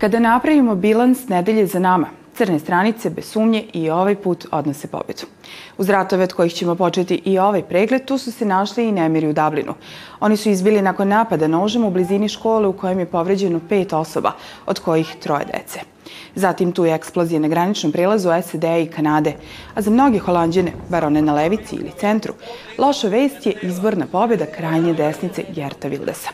Kada napravimo bilans nedelje za nama, crne stranice bez sumnje i ovaj put odnose pobedu. Uz ratove od kojih ćemo početi i ovaj pregled, tu su se našli i nemiri u Dublinu. Oni su izbili nakon napada nožem u blizini škole u kojem je povređeno pet osoba, od kojih troje dece. Zatim tu je eksplozija na graničnom prelazu SAD i Kanade. A za mnoge holandjene, bar one na levici ili centru, loša vest je izborna pobjeda krajnje desnice Gerta Wildesa.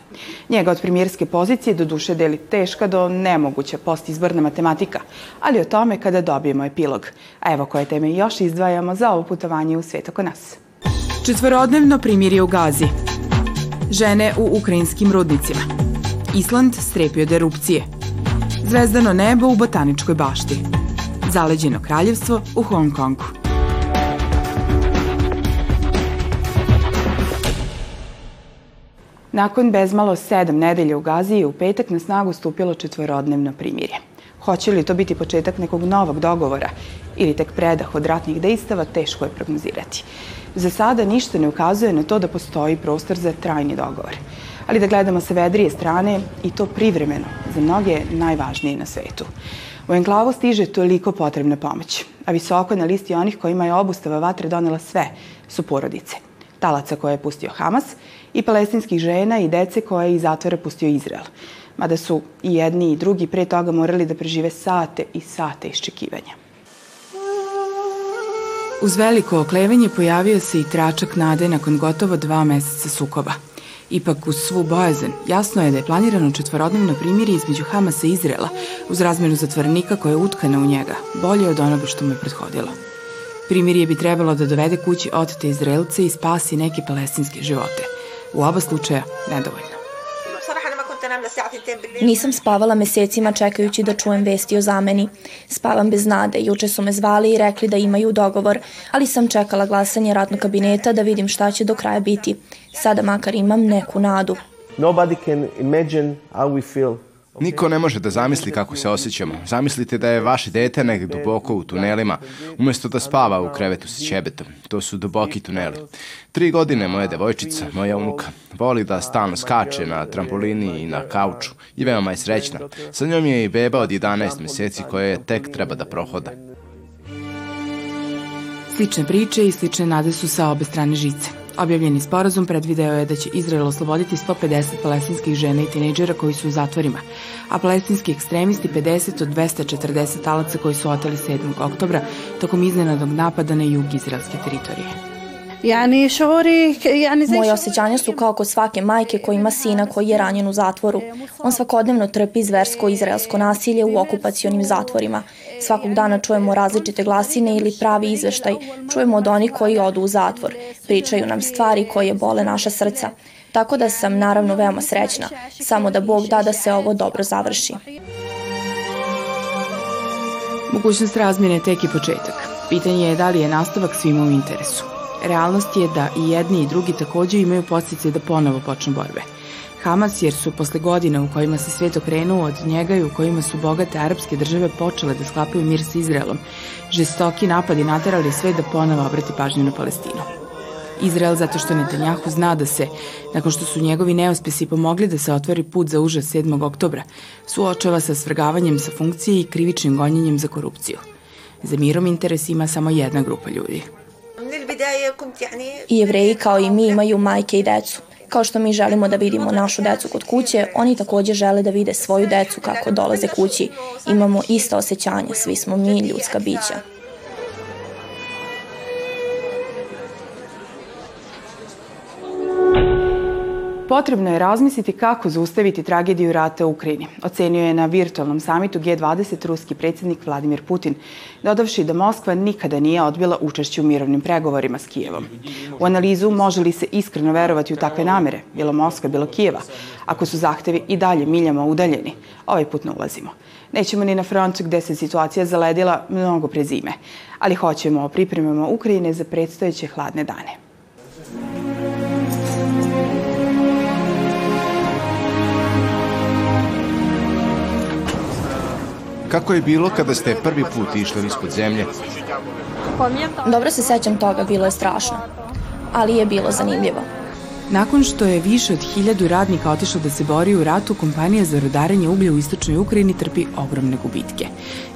Njega od premijerske pozicije do duše deli teška do nemoguća postizborna matematika, ali o tome kada dobijemo epilog. A evo koje teme još izdvajamo za ovo putovanje u svet oko nas. Četvorodnevno primirje u Gazi. Žene u ukrajinskim rudnicima. Island strepi od erupcije – Zvezdano nebo u Botaničkoj bašti. Zaleđeno kraljevstvo u Hong Kongu. Nakon bezmalo sedam nedelja u Gazi je u petak na snagu stupilo četvorodnevno primirje. Hoće li to biti početak nekog novog dogovora ili tek predah od ratnih dejstava, teško je prognozirati. Za sada ništa ne ukazuje na to da postoji prostor za trajni dogovor ali da gledamo sa vedrije strane i to privremeno, za mnoge najvažnije na svetu. U enklavu stiže toliko potrebna pomoć, a visoko na listi onih kojima je obustava vatre donela sve su porodice. Talaca koje je pustio Hamas i palestinskih žena i dece koje je iz zatvora pustio Izrael. Mada su i jedni i drugi pre toga morali da prežive sate i sate iščekivanja. Uz veliko oklevanje pojavio se i tračak nade nakon gotovo dva meseca sukoba – Ipak, uz svu bojazan, jasno je da je planirano četvorodnevno primirje između Hamasa i Izrela uz razmenu zatvorenika koja je utkana u njega, bolje od onoga što mu je prethodilo. Primirje bi trebalo da dovede kući otete Izraelce i spasi neke palestinske živote. U oba slučaja nedovoljno. Nisam spavala mesecima čekajući da čujem vesti o zameni. Spavam bez nade. Juče su me zvali i rekli da imaju dogovor, ali sam čekala glasanje ratnog kabineta da vidim šta će do kraja biti. Sada makar imam neku nadu. Nobody can imagine how we feel Niko ne može da zamisli kako se osjećamo. Zamislite da je vaše dete negde duboko u tunelima, umesto da spava u krevetu sa ćebetom. To su duboki tuneli. Tri godine moja devojčica, moja unuka, voli da stalno skače na trampolini i na kauču i veoma je srećna. Sa njom je i beba od 11 meseci koja je tek treba da prohoda. Slične priče i slične nade su sa obe strane žice. Objavljeni sporazum predvideo je da će Izrael osloboditi 150 palestinskih žena i tinejdžera koji su u zatvorima, a palestinski ekstremisti 50 od 240 talaca koji su oteli 7. oktobra tokom iznenadnog napada na jug izraelske teritorije. Moje osjećanja su kao kod svake majke koja ima sina koji je ranjen u zatvoru. On svakodnevno trpi zversko izraelsko nasilje u okupacionim zatvorima. Svakog dana čujemo različite glasine ili pravi izveštaj. Čujemo od onih koji odu u zatvor. Pričaju nam stvari koje bole naša srca. Tako da sam naravno veoma srećna. Samo da Bog da da se ovo dobro završi. Mogućnost razmjene tek i početak. Pitanje je da li je nastavak svima u interesu. Realnost je da i jedni i drugi takođe imaju postice da ponovo počnu borbe. Hamas jer su posle godina u kojima se svet okrenuo od njega i u kojima su bogate arapske države počele da sklapaju mir sa Izraelom, žestoki napadi naterali sve da ponovo obrati pažnju na Palestinu. Izrael zato što Netanjahu zna da se, nakon što su njegovi neospesi pomogli da se otvori put za užas 7. oktobra, suočava sa svrgavanjem sa funkcije i krivičnim gonjenjem za korupciju. Za mirom interes ima samo jedna grupa ljudi – I jevreji kao i mi imaju majke i decu. Kao što mi želimo da vidimo našu decu kod kuće, oni takođe žele da vide svoju decu kako dolaze kući. Imamo ista osjećanja, svi smo mi ljudska bića. Potrebno je razmisliti kako zaustaviti tragediju rata u Ukrajini, ocenio je na virtualnom samitu G20 ruski predsjednik Vladimir Putin, dodavši da Moskva nikada nije odbila učešće u mirovnim pregovorima s Kijevom. U analizu može li se iskreno verovati u takve namere, bilo Moskva, bilo Kijeva, ako su zahtevi i dalje miljama udaljeni, ovaj put ne ulazimo. Nećemo ni na frontu gde se situacija zaledila mnogo pre zime, ali hoćemo o pripremama Ukrajine za predstojeće hladne dane. Kako je bilo kada ste prvi put išli ispod zemlje? Dobro se sećam toga, bilo je strašno. Ali je bilo zanimljivo. Nakon što je više od hiljadu radnika otišlo da se bori u ratu, kompanija za rodarenje uglja u istočnoj Ukrajini trpi ogromne gubitke.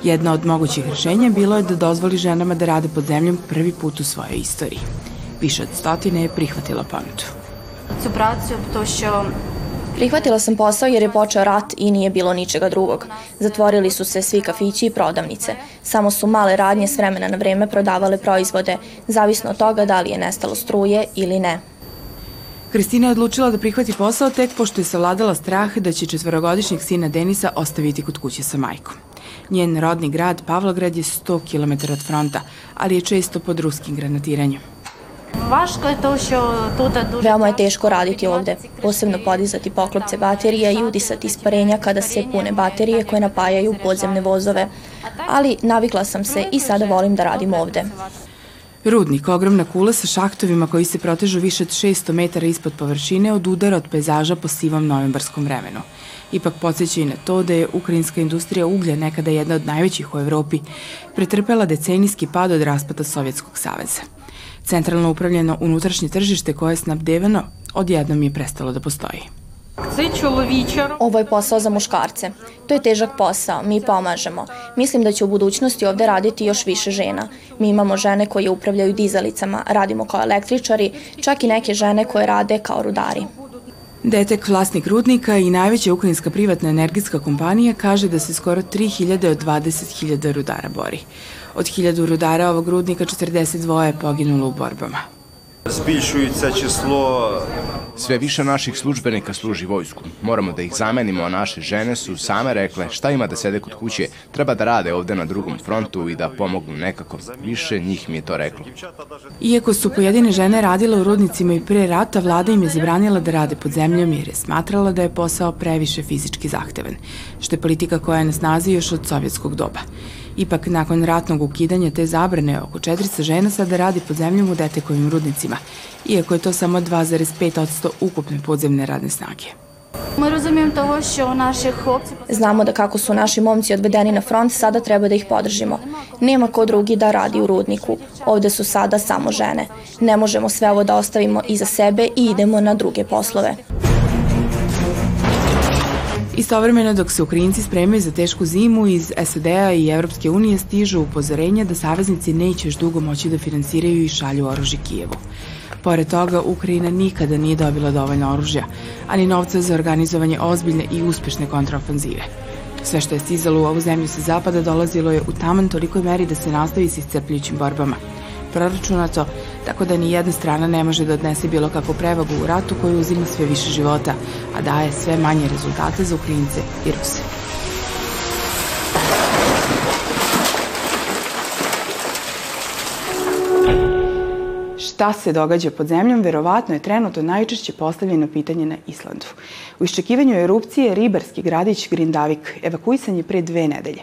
Jedna od mogućih rešenja bilo je da dozvoli ženama da rade pod zemljom prvi put u svojoj istoriji. Više od stotine je prihvatila ponudu. Цю працю, то що Prihvatila sam posao jer je počeo rat i nije bilo ničega drugog. Zatvorili su se svi kafići i prodavnice. Samo su male radnje s vremena na vreme prodavale proizvode, zavisno od toga da li je nestalo struje ili ne. Kristina je odlučila da prihvati posao tek pošto je savladala strah da će četvorogodišnjeg sina Denisa ostaviti kod kuće sa majkom. Njen rodni grad Pavlograd je 100 km od fronta, ali je često pod ruskim granatiranjem. Vaško je to što tuda duže... Veoma je teško raditi ovde, posebno podizati poklopce baterija i udisati isparenja kada se pune baterije koje napajaju podzemne vozove. Ali navikla sam se i sada volim da radim ovde. Rudnik, ogromna kula sa šahtovima koji se protežu više od 600 metara ispod površine od udara od pejzaža po sivom novembarskom vremenu. Ipak podsjeća i na to da je ukrajinska industrija uglja nekada jedna od najvećih u Evropi, pretrpela decenijski pad od raspada Sovjetskog saveza. Centralno upravljeno unutrašnje tržište koje je snabdevano odjednom je prestalo da postoji. Ovo je posao za muškarce. To je težak posao, mi pomažemo. Mislim da će u budućnosti ovde raditi još više žena. Mi imamo žene koje upravljaju dizalicama, radimo kao električari, čak i neke žene koje rade kao rudari. Detek, vlasnik rudnika i najveća ukrajinska privatna energetska kompanija kaže da se skoro 3000 od 20.000 rudara bori. Od 1000 rudara ovog rudnika 42 je poginulo u borbama. Zbišujuća čislo Sve više naših službenika služi vojsku. Moramo da ih zamenimo, a naše žene su same rekle šta ima da sede kod kuće, treba da rade ovde na drugom frontu i da pomognu nekako. Više njih mi je to reklo. Iako su pojedine žene radile u rudnicima i pre rata, vlada im je zabranila da rade pod zemljom jer je smatrala da je posao previše fizički zahtevan, što je politika koja je na snazi još od sovjetskog doba. Ipak, nakon ratnog ukidanja te zabrane, oko 400 žena sada radi pod zemljom u detekovim rudnicima, iako je to samo 2,5% ukupne podzemne radne snage. Znamo da kako su naši momci odvedeni na front, sada treba da ih podržimo. Nema ko drugi da radi u rudniku. Ovde su sada samo žene. Ne možemo sve ovo da ostavimo iza sebe i idemo na druge poslove. Istovremeno dok se Ukrajinci spremaju za tešku zimu, iz SAD-a i Evropske unije stižu upozorenja da saveznici neće još dugo moći da finansiraju i šalju oružje Kijevu. Pored toga, Ukrajina nikada nije dobila dovoljno oružja, ani novca za organizovanje ozbiljne i uspešne kontraofanzive. Sve što je stizalo u ovu zemlju sa zapada dolazilo je u taman tolikoj meri da se nastavi s iscrpljujućim borbama. Proračunato, tako da ni jedna strana ne može da odnese bilo kakvu prevagu u ratu koji uzima sve više života, a daje sve manje rezultate za Ukrajince i Ruse. Šta se događa pod zemljom, verovatno je trenutno najčešće postavljeno pitanje na Islandu. U iščekivanju erupcije ribarski gradić Grindavik evakuisan je pre dve nedelje.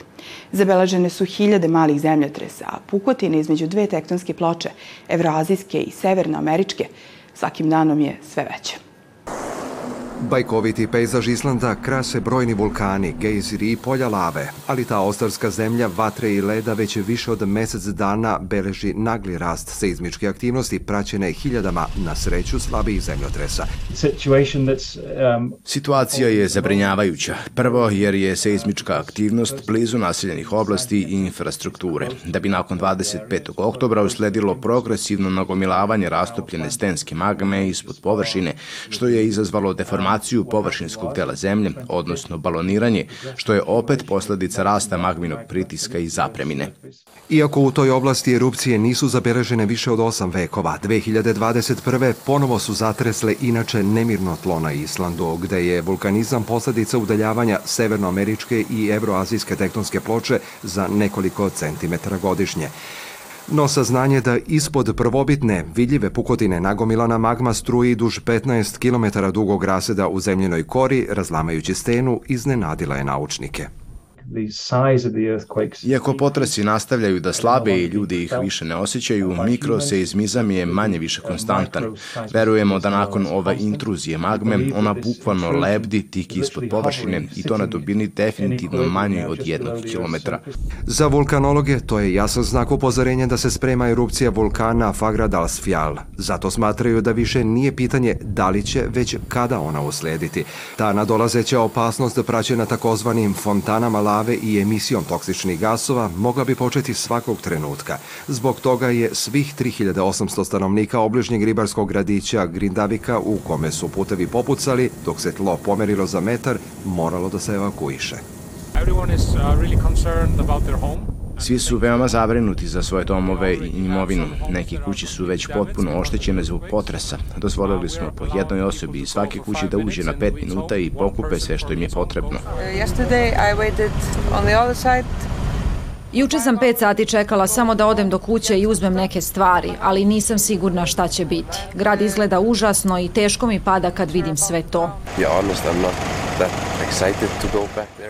Zabeležene su hiljade malih zemljotresa, a pukotine između dve tektonske ploče, evroazijske i severnoameričke, svakim danom je sve veća. Bajkoviti pejzaž Islanda krase brojni vulkani, gejziri i polja lave, ali ta ostarska zemlja vatre i leda već više od mesec dana beleži nagli rast seizmičke aktivnosti praćene hiljadama na sreću slabijih zemljotresa. Um, Situacija je zabrinjavajuća. Prvo jer je seizmička aktivnost blizu naseljenih oblasti i infrastrukture, da bi nakon 25. oktobra usledilo progresivno nagomilavanje rastopljene stenske magme ispod površine, što je izazvalo deformaciju deformaciju površinskog dela zemlje, odnosno baloniranje, što je opet posledica rasta magminog pritiska i zapremine. Iako u toj oblasti erupcije nisu zabeležene više od 8 vekova, 2021. ponovo su zatresle inače nemirno tlo na Islandu, gde je vulkanizam posledica udaljavanja severnoameričke i evroazijske tektonske ploče za nekoliko centimetara godišnje. No saznanje da ispod prvobitne vidljive pukotine nagomilana magma struji duž 15 km dugog raseda u zemljenoj kori, razlamajući stenu, iznenadila je naučnike. Iako potresi nastavljaju da slabe i ljudi ih više ne osjećaju, mikroseizmizam je manje više konstantan. Verujemo da nakon ove intruzije magme ona bukvalno lebdi tik ispod površine i to na dubini definitivno manjoj od jednog kilometra. Za vulkanologe to je jasan znak upozorenja da se sprema erupcija vulkana Fagra Dalsfjall. Zato smatraju da više nije pitanje da li će, već kada ona uslediti. Ta nadolazeća opasnost praćena takozvanim fontanama lave i emisijom toksičnih gasova mogla bi početi svakog trenutka. Zbog toga je svih 3800 stanovnika obližnjeg ribarskog gradića Grindavika u kome su putevi popucali, dok se tlo pomerilo za metar, moralo da se evakuiše. Everyone is uh, really concerned about their home. Svi su veoma zabrinuti za svoje domove i imovinu. Neki kući su već potpuno oštećene zbog potresa. Dozvolili smo po jednoj osobi iz svake kuće da uđe na pet minuta i pokupe sve što im je potrebno. Juče sam pet sati čekala samo da odem do kuće i uzmem neke stvari, ali nisam sigurna šta će biti. Grad izgleda užasno i teško mi pada kad vidim sve to.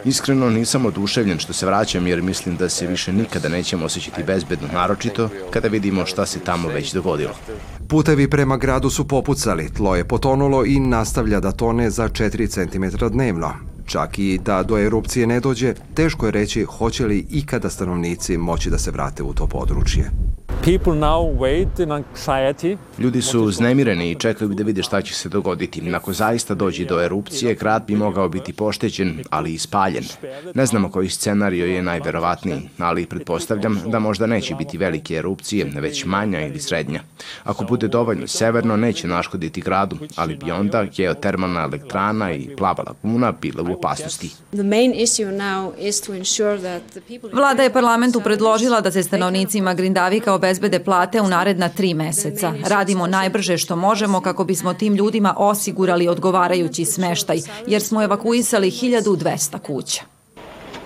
Iskreno nisam oduševljen što se vraćam jer mislim da se više nikada nećemo osjećati bezbedno, naročito kada vidimo šta se tamo već dogodilo. Putevi prema gradu su popucali, tlo je potonulo i nastavlja da tone za 4 cm dnevno. Čak i da do erupcije ne dođe, teško je reći hoće li ikada stanovnici moći da se vrate u to područje. Ljudi su uznemireni i čekaju da vide šta će se dogoditi. Ako zaista dođe do erupcije, grad bi mogao biti poštećen, ali i spaljen. Ne znamo koji scenario je najverovatniji, ali pretpostavljam da možda neće biti velike erupcije, već manja ili srednja. Ako bude dovoljno severno, neće naškoditi gradu, ali bi onda geotermalna elektrana i plava laguna bile u opasnosti. Vlada je parlamentu predložila da se stanovnicima Grindavika obezbede plate u naredna tri meseca. Radimo najbrže što možemo kako bismo tim ljudima osigurali odgovarajući smeštaj, jer smo evakuisali 1200 kuća.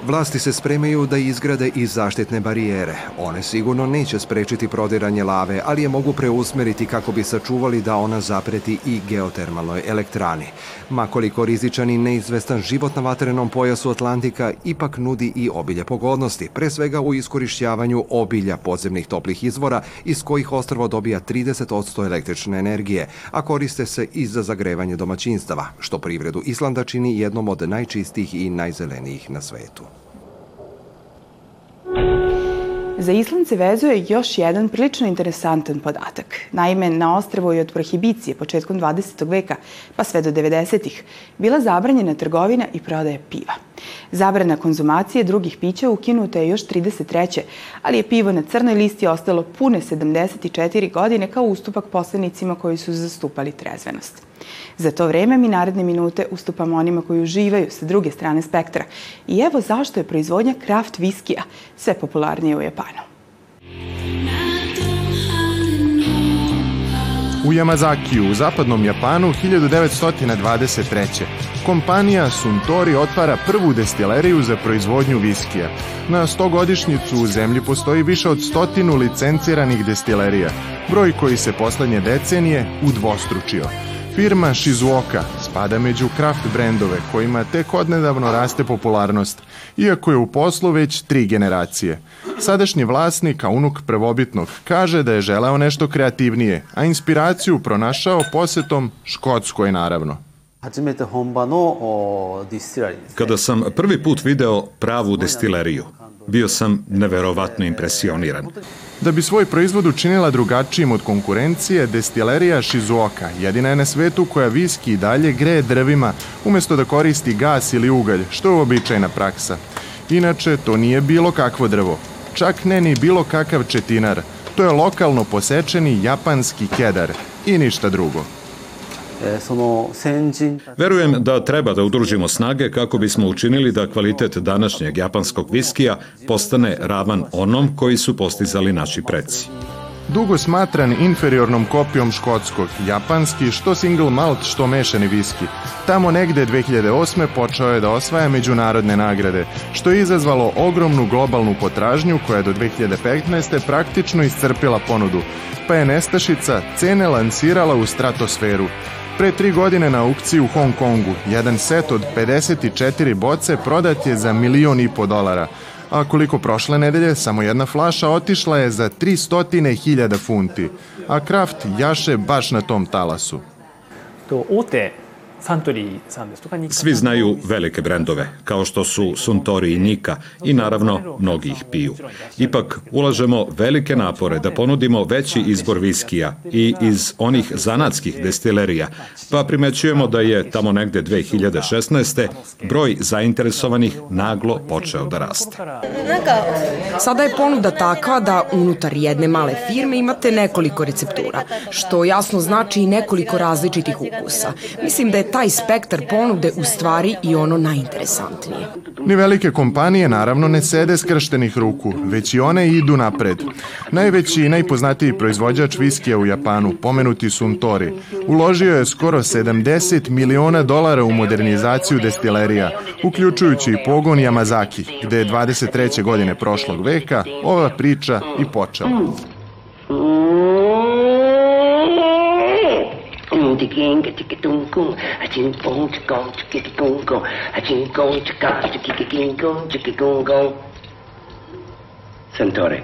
Vlasti se spremaju da izgrade i zaštitne barijere. One sigurno neće sprečiti prodiranje lave, ali je mogu preusmeriti kako bi sačuvali da ona zapreti i geotermalnoj elektrani. Makoliko rizičan i neizvestan život na vatrenom pojasu Atlantika ipak nudi i obilje pogodnosti, pre svega u iskorišćavanju obilja podzemnih toplih izvora iz kojih ostrvo dobija 30% električne energije, a koriste se i za zagrevanje domaćinstava, što privredu Islanda čini jednom od najčistijih i najzelenijih na svetu. Za Islance vezuje još jedan prilično interesantan podatak. Naime, na ostravo je od prohibicije početkom 20. veka pa sve do 90. bila zabranjena trgovina i prodaja piva. Zabrana konzumacije drugih pića ukinuta je još 33. ali je pivo na crnoj listi ostalo pune 74 godine kao ustupak poslenicima koji su zastupali trezvenost. Za to vreme mi naredne minute ustupamo onima koji uživaju sa druge strane spektra. I evo zašto je proizvodnja kraft viskija sve popularnije u Japanu. U Yamazakiju, u zapadnom Japanu, 1923. kompanija Suntory otvara prvu destileriju za proizvodnju viskija. Na stogodišnjicu u zemlji postoji više od stotinu licenciranih destilerija, broj koji se poslednje decenije udvostručio. Firma Shizuoka spada među kraft brendove kojima tek odnedavno raste popularnost, iako je u poslu već tri generacije. Sadašnji vlasnik, a unuk prvobitnog, kaže da je želeo nešto kreativnije, a inspiraciju pronašao posetom Škotskoj naravno. Kada sam prvi put video pravu destileriju, bio sam neverovatno impresioniran. Da bi svoj proizvod učinila drugačijim od konkurencije, destilerija Shizuoka jedina je na svetu koja viski i dalje greje drvima umesto da koristi gas ili ugalj, što je uobičajna praksa. Inače, to nije bilo kakvo drvo, čak ne ni bilo kakav četinar. To je lokalno posečeni japanski kedar i ništa drugo. Verujem da treba da udružimo snage kako bismo učinili da kvalitet današnjeg japanskog viskija postane ravan onom koji su postizali naši preci. Dugo smatran inferiornom kopijom škotskog, japanski, što single malt, što mešani viski. Tamo negde 2008. počeo je da osvaja međunarodne nagrade, što je izazvalo ogromnu globalnu potražnju koja je do 2015. praktično iscrpila ponudu, pa je Nestašica cene lansirala u stratosferu, Pre tri godine na aukciji u Hong Kongu. Jedan set od 54 boce prodat je za milion i po dolara, a koliko prošle nedelje, samo jedna flaša otišla je za 300.000 funti, a Kraft jaše baš na tom talasu. 大手 Svi znaju velike brendove, kao što su Suntory i Nika i naravno mnogi ih piju. Ipak ulažemo velike napore da ponudimo veći izbor viskija i iz onih zanatskih destilerija, pa primećujemo da je tamo negde 2016. broj zainteresovanih naglo počeo da raste. Sada je ponuda takva da unutar jedne male firme imate nekoliko receptura, što jasno znači i nekoliko različitih ukusa. Mislim da je taj spektar ponude u stvari i ono najinteresantnije. Ni velike kompanije naravno ne sede skrštenih ruku, već i one idu napred. Najveći i najpoznatiji proizvođač viskija u Japanu, pomenuti Suntory, uložio je skoro 70 miliona dolara u modernizaciju destilerija, uključujući i pogon Yamazaki, gde je 23. godine prošlog veka ova priča i počela. Santore.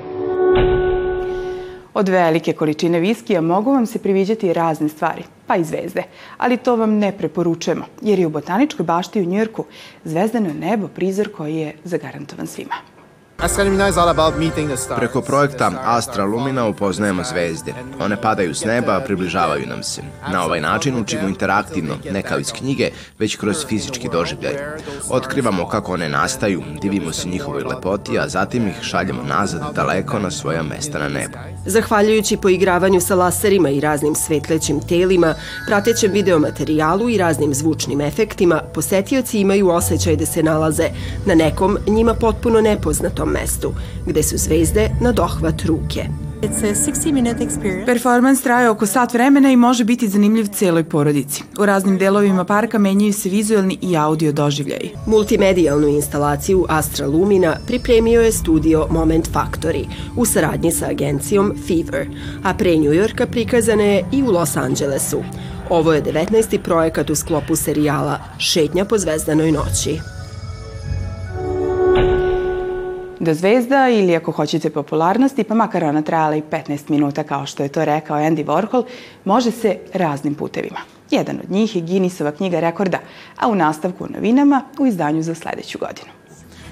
Od velike količine viskija mogu vam se priviđati razne stvari, pa i zvezde. Ali to vam ne preporučujemo, jer je u botaničkoj bašti u Njujorku zvezdano nebo prizor koji je zagarantovan svima. Preko projekta Astra Lumina upoznajemo zvezde. One padaju s neba, približavaju nam se. Na ovaj način učimo interaktivno, ne kao iz knjige, već kroz fizički doživljaj. Otkrivamo kako one nastaju, divimo se njihovoj lepoti, a zatim ih šaljemo nazad daleko na svoja mesta na nebu. Zahvaljujući poigravanju sa laserima i raznim svetlećim telima, pratećem videomaterijalu i raznim zvučnim efektima, posetioci imaju osjećaj da se nalaze na nekom njima potpuno nepoznatom mestu, gde su zvezde na dohvat ruke. Performans traje oko sat vremena i može biti zanimljiv celoj porodici. U raznim delovima parka menjaju se vizualni i audio doživljaji. Multimedijalnu instalaciju Astra Lumina pripremio je studio Moment Factory u saradnji sa agencijom Fever, a pre New Yorka prikazana je i u Los Angelesu. Ovo je 19. projekat u sklopu serijala Šetnja po zvezdanoj noći. Do zvezda ili ako hoćete popularnosti, pa makar ona trajala i 15 minuta kao što je to rekao Andy Warhol, može se raznim putevima. Jedan od njih je Guinnessova knjiga rekorda, a u nastavku o novinama u izdanju za sledeću godinu.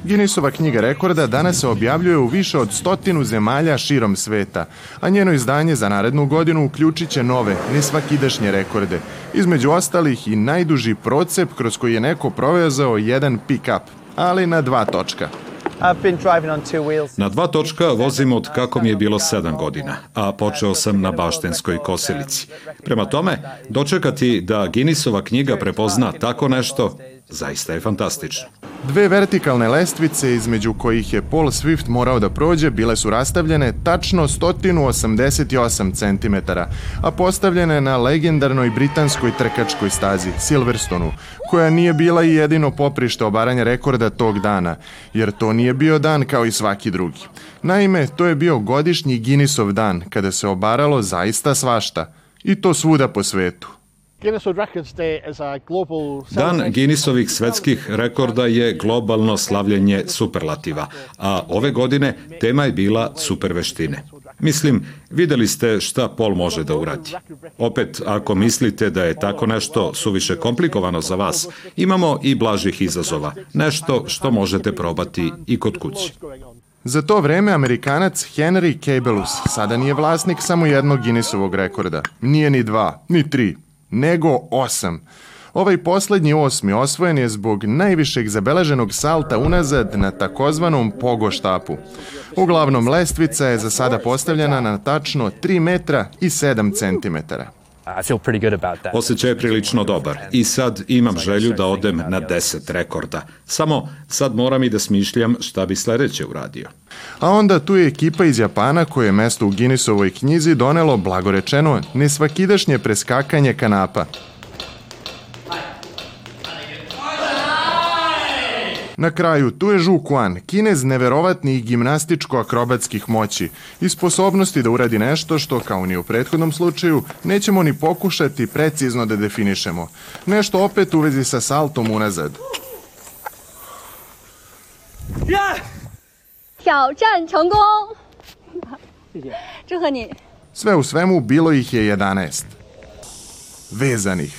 Guinnessova knjiga rekorda danas se objavljuje u više od stotinu zemalja širom sveta, a njeno izdanje za narednu godinu uključit će nove, nesvakidašnje rekorde, između ostalih i najduži procep kroz koji je neko provezao jedan pick-up, ali na dva točka. Na dva točka vozim od kako mi je bilo sedam godina, a počeo sam na baštenskoj kosilici. Prema tome, dočekati da Guinnessova knjiga prepozna tako nešto, zaista je fantastično. Dve vertikalne lestvice između kojih je Paul Swift morao da prođe bile su rastavljene tačno 188 cm, a postavljene na legendarnoj britanskoj trkačkoj stazi Silverstonu, koja nije bila i jedino poprište obaranja rekorda tog dana, jer to nije bio dan kao i svaki drugi. Naime, to je bio godišnji Guinnessov dan, kada se obaralo zaista svašta, i to svuda po svetu. Dan Guinnessovih svetskih rekorda je globalno slavljenje superlativa, a ove godine tema je bila superveštine. Mislim, videli ste šta Pol može da uradi. Opet, ako mislite da je tako nešto suviše komplikovano za vas, imamo i blažih izazova, nešto što možete probati i kod kući. Za to vreme Amerikanac Henry Cabelus sada nije vlasnik samo jednog Guinnessovog rekorda. Nije ni dva, ni tri, nego osam. Ovaj poslednji osmi osvojen je zbog najvišeg zabeleženog salta unazad na takozvanom pogo štapu. Uglavnom, lestvica je za sada postavljena na tačno 3 metra i 7 centimetara. Osećaj je prilično dobar i sad imam želju da odem na 10 rekorda. Samo sad moram i da smišljam šta bi sledeće uradio. A onda tu je ekipa iz Japana koje je mesto u Guinnessovoj knjizi donelo, blagorečeno, nesvakidašnje preskakanje kanapa. Na kraju, tu je Zhu Quan, kinez neverovatnih gimnastičko-akrobatskih moći i sposobnosti da uradi nešto što, kao ni u prethodnom slučaju, nećemo ni pokušati precizno da definišemo. Nešto opet u vezi sa saltom unazad. 挑战成功！谢谢，祝贺你。 Sve u svemu, bilo ih je 11. Vezanih.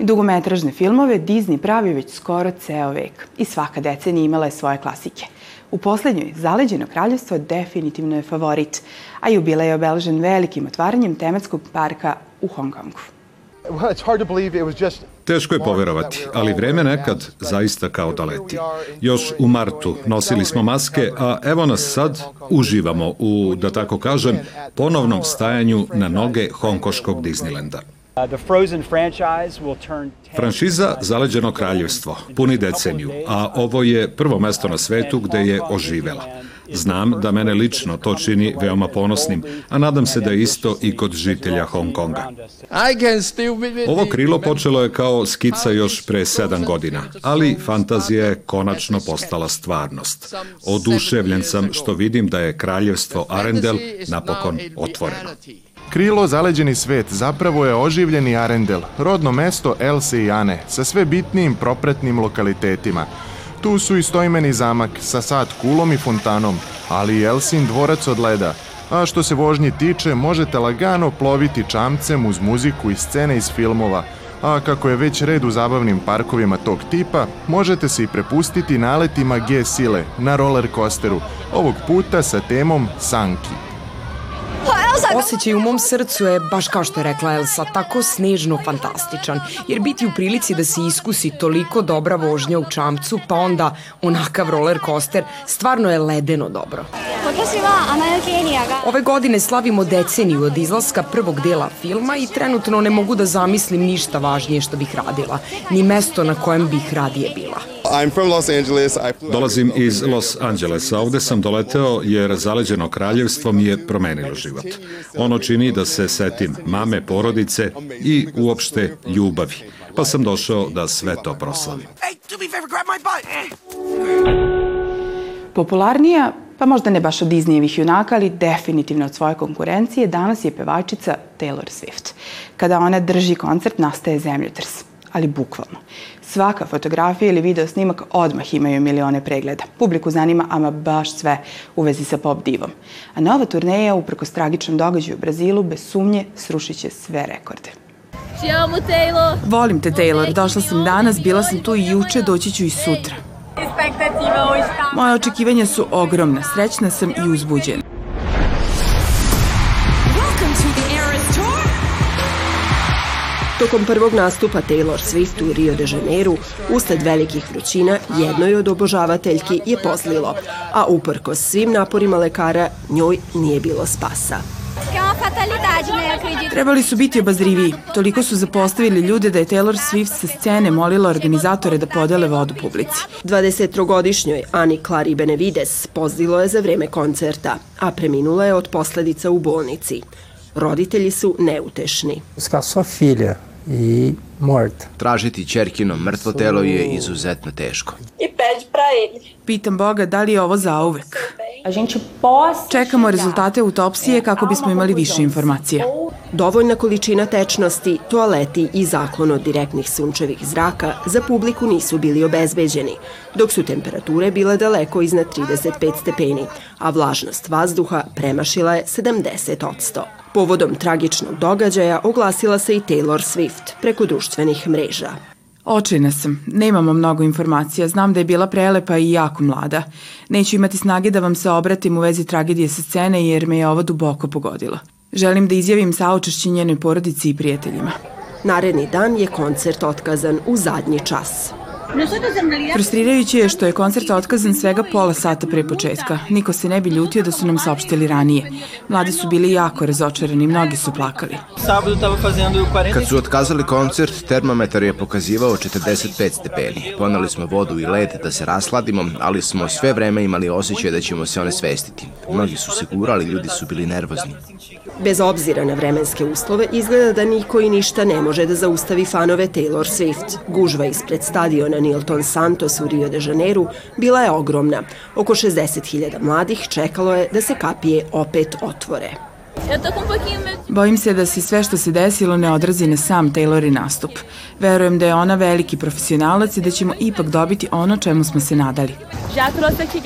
Dugometražne filmove Disney pravi već skoro ceo vek i svaka decenija imala je svoje klasike. U poslednjoj, Zaleđeno kraljevstvo definitivno je favorit, a jubilej je obeležen velikim otvaranjem tematskog parka u Hong Kongu. Teško je poverovati, ali vreme nekad zaista kao da leti. Još u martu nosili smo maske, a evo nas sad uživamo u, da tako kažem, ponovnom stajanju na noge Hongkoškog Disneylanda. Franšiza Zaleđeno kraljevstvo puni deceniju, a ovo je prvo mesto na svetu gde je oživela. Znam da mene lično to čini veoma ponosnim, a nadam se da je isto i kod žitelja Hong Konga. Ovo krilo počelo je kao skica još pre sedam godina, ali fantazija je konačno postala stvarnost. Oduševljen sam što vidim da je kraljevstvo Arendel napokon otvoreno. Krilo Zaleđeni svet zapravo je oživljeni Arendel, rodno mesto Else i Ane, sa sve bitnijim propretnim lokalitetima. Tu su i stojmeni zamak sa sad kulom i fontanom, ali i Elsin dvorac od leda, a što se vožnje tiče, možete lagano ploviti čamcem uz muziku i scene iz filmova, a kako je već red u zabavnim parkovima tog tipa, možete se i prepustiti naletima G sile na roller coasteru, ovog puta sa temom Sanki. Osjećaj u mom srcu je, baš kao što je rekla Elsa, tako snežno fantastičan, jer biti u prilici da se iskusi toliko dobra vožnja u čamcu, pa onda onakav roller coaster, stvarno je ledeno dobro. Ove godine slavimo deceniju od izlaska prvog dela filma i trenutno ne mogu da zamislim ništa važnije što bih radila, ni mesto na kojem bih radije bila. Dolazim iz Los Angelesa. Ovde sam doleteo jer zaleđeno kraljevstvo mi je promenilo život. Ono čini da se setim mame, porodice i uopšte ljubavi. Pa sam došao da sve to proslavim. Popularnija, pa možda ne baš od Disneyevih junaka, ali definitivno od svoje konkurencije, danas je pevačica Taylor Swift. Kada ona drži koncert, nastaje zemljotrs, ali bukvalno. Svaka fotografija ili video snimak odmah imaju milione pregleda. Publiku zanima ama baš sve u vezi sa pop divom. A nova turneja, uprkos tragičnom događaju u Brazilu, bez sumnje srušit će sve rekorde. Te amo, Taylor! Volim te, Taylor. Došla sam danas, bila sam tu i juče, doći ću i sutra. Moje očekivanja su ogromna, srećna sam i uzbuđena. Tokom prvog nastupa Taylor Swift u Rio de Janeiro, usled velikih vrućina, jednoj od obožavateljki je pozlilo, a uprkos svim naporima lekara, njoj nije bilo spasa. Trebali su biti obazriviji. Toliko su zapostavili ljude da je Taylor Swift sa scene molila organizatore da podele vodu publici. 23-godišnjoj Ani Clari Benevides pozdilo je za vreme koncerta, a preminula je od posledica u bolnici. Roditelji su neutešni. Buscar sua filha e morta. Tražiti čerkino mrtvo telo je izuzetno teško. E pede para ele. Pitam Boga da li je ovo zauvek. Čekamo rezultate autopsije kako bismo imali više informacija. Dovoljna količina tečnosti, toaleti i zaklon od direktnih sunčevih zraka za publiku nisu bili obezbeđeni, dok su temperature bile daleko iznad 35 stepeni, a vlažnost vazduha premašila je 70 Povodom tragičnog događaja oglasila se i Taylor Swift preko društvenih mreža. Očajna sam. Nemamo mnogo informacija. Znam da je bila prelepa i jako mlada. Neću imati snage da vam se obratim u vezi tragedije sa scene jer me je ovo duboko pogodilo. Želim da izjavim saučešće njenoj porodici i prijateljima. Naredni dan je koncert otkazan u zadnji čas. Frustrirajuće je što je koncert otkazan svega pola sata pre početka. Niko se ne bi ljutio da su nam saopštili ranije. Mladi su bili jako razočarani, mnogi su plakali. Kad su otkazali koncert, termometar je pokazivao 45 stepeni. Ponali smo vodu i led da se rasladimo, ali smo sve vreme imali osjećaj da ćemo se one svestiti. Mnogi su se gurali, ljudi su bili nervozni. Bez obzira na vremenske uslove, izgleda da niko i ništa ne može da zaustavi fanove Taylor Swift. Gužva ispred stadiona Nilton Santos u Rio de Janeiro bila je ogromna. Oko 60.000 mladih čekalo je da se kapije opet otvore. Bojim se da se sve što se desilo ne odrazi na sam Taylor i nastup. Verujem da je ona veliki profesionalac i da ćemo ipak dobiti ono čemu smo se nadali.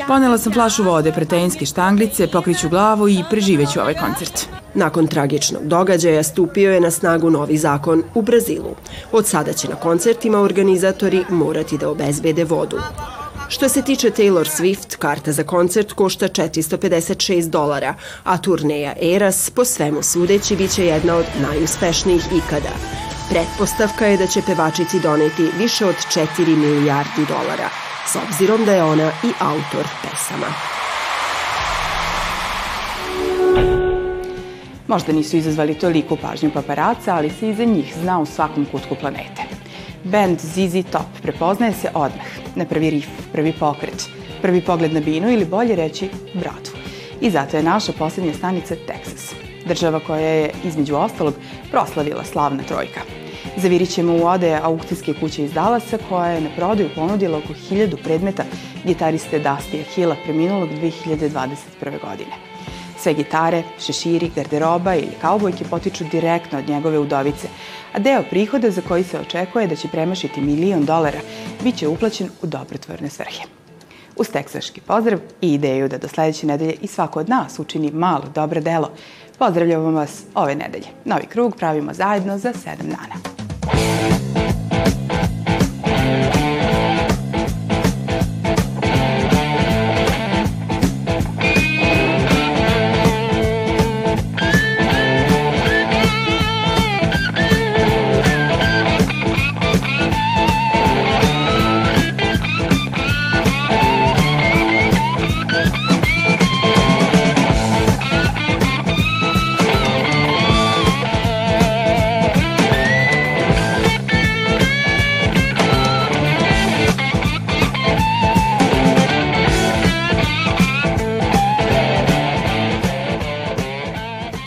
Ponela sam flašu vode, proteinske štanglice, pokriću glavu i preživeću ovaj koncert. Nakon tragičnog događaja stupio je na snagu novi zakon u Brazilu. Od sada će na koncertima organizatori morati da obezbede vodu. Što se tiče Taylor Swift, karta za koncert košta 456 dolara, a turneja Eras po svemu sudeći biće jedna od najuspešnijih ikada. Pretpostavka je da će pevačici doneti više od 4 milijardi dolara, s obzirom da je ona i autor pesama. Možda nisu izazvali toliko pažnju paparaca, ali se iza njih zna u svakom kutku planete. Band ZZ Top prepoznaje se odmah, na prvi rif, prvi pokret, prvi pogled na binu ili bolje reći bradu. I zato je naša poslednja stanica Texas, država koja je, između ostalog, proslavila slavna trojka. Zavirit ćemo u ode aukcijske kuće iz Dallasa koja je na prodaju ponudila oko hiljadu predmeta gitariste Dustija Hilla preminulog 2021. godine. Sve gitare, šeširi, garderoba ili kaubojke potiču direktno od njegove udovice, a deo prihoda za koji se očekuje da će premašiti milion dolara biće uplaćen u dobrotvorne svrhe. Uz teksaški pozdrav i ideju da do sledeće nedelje i svako od nas učini malo dobro delo, pozdravljamo vas ove nedelje. Novi krug pravimo zajedno za 7 dana.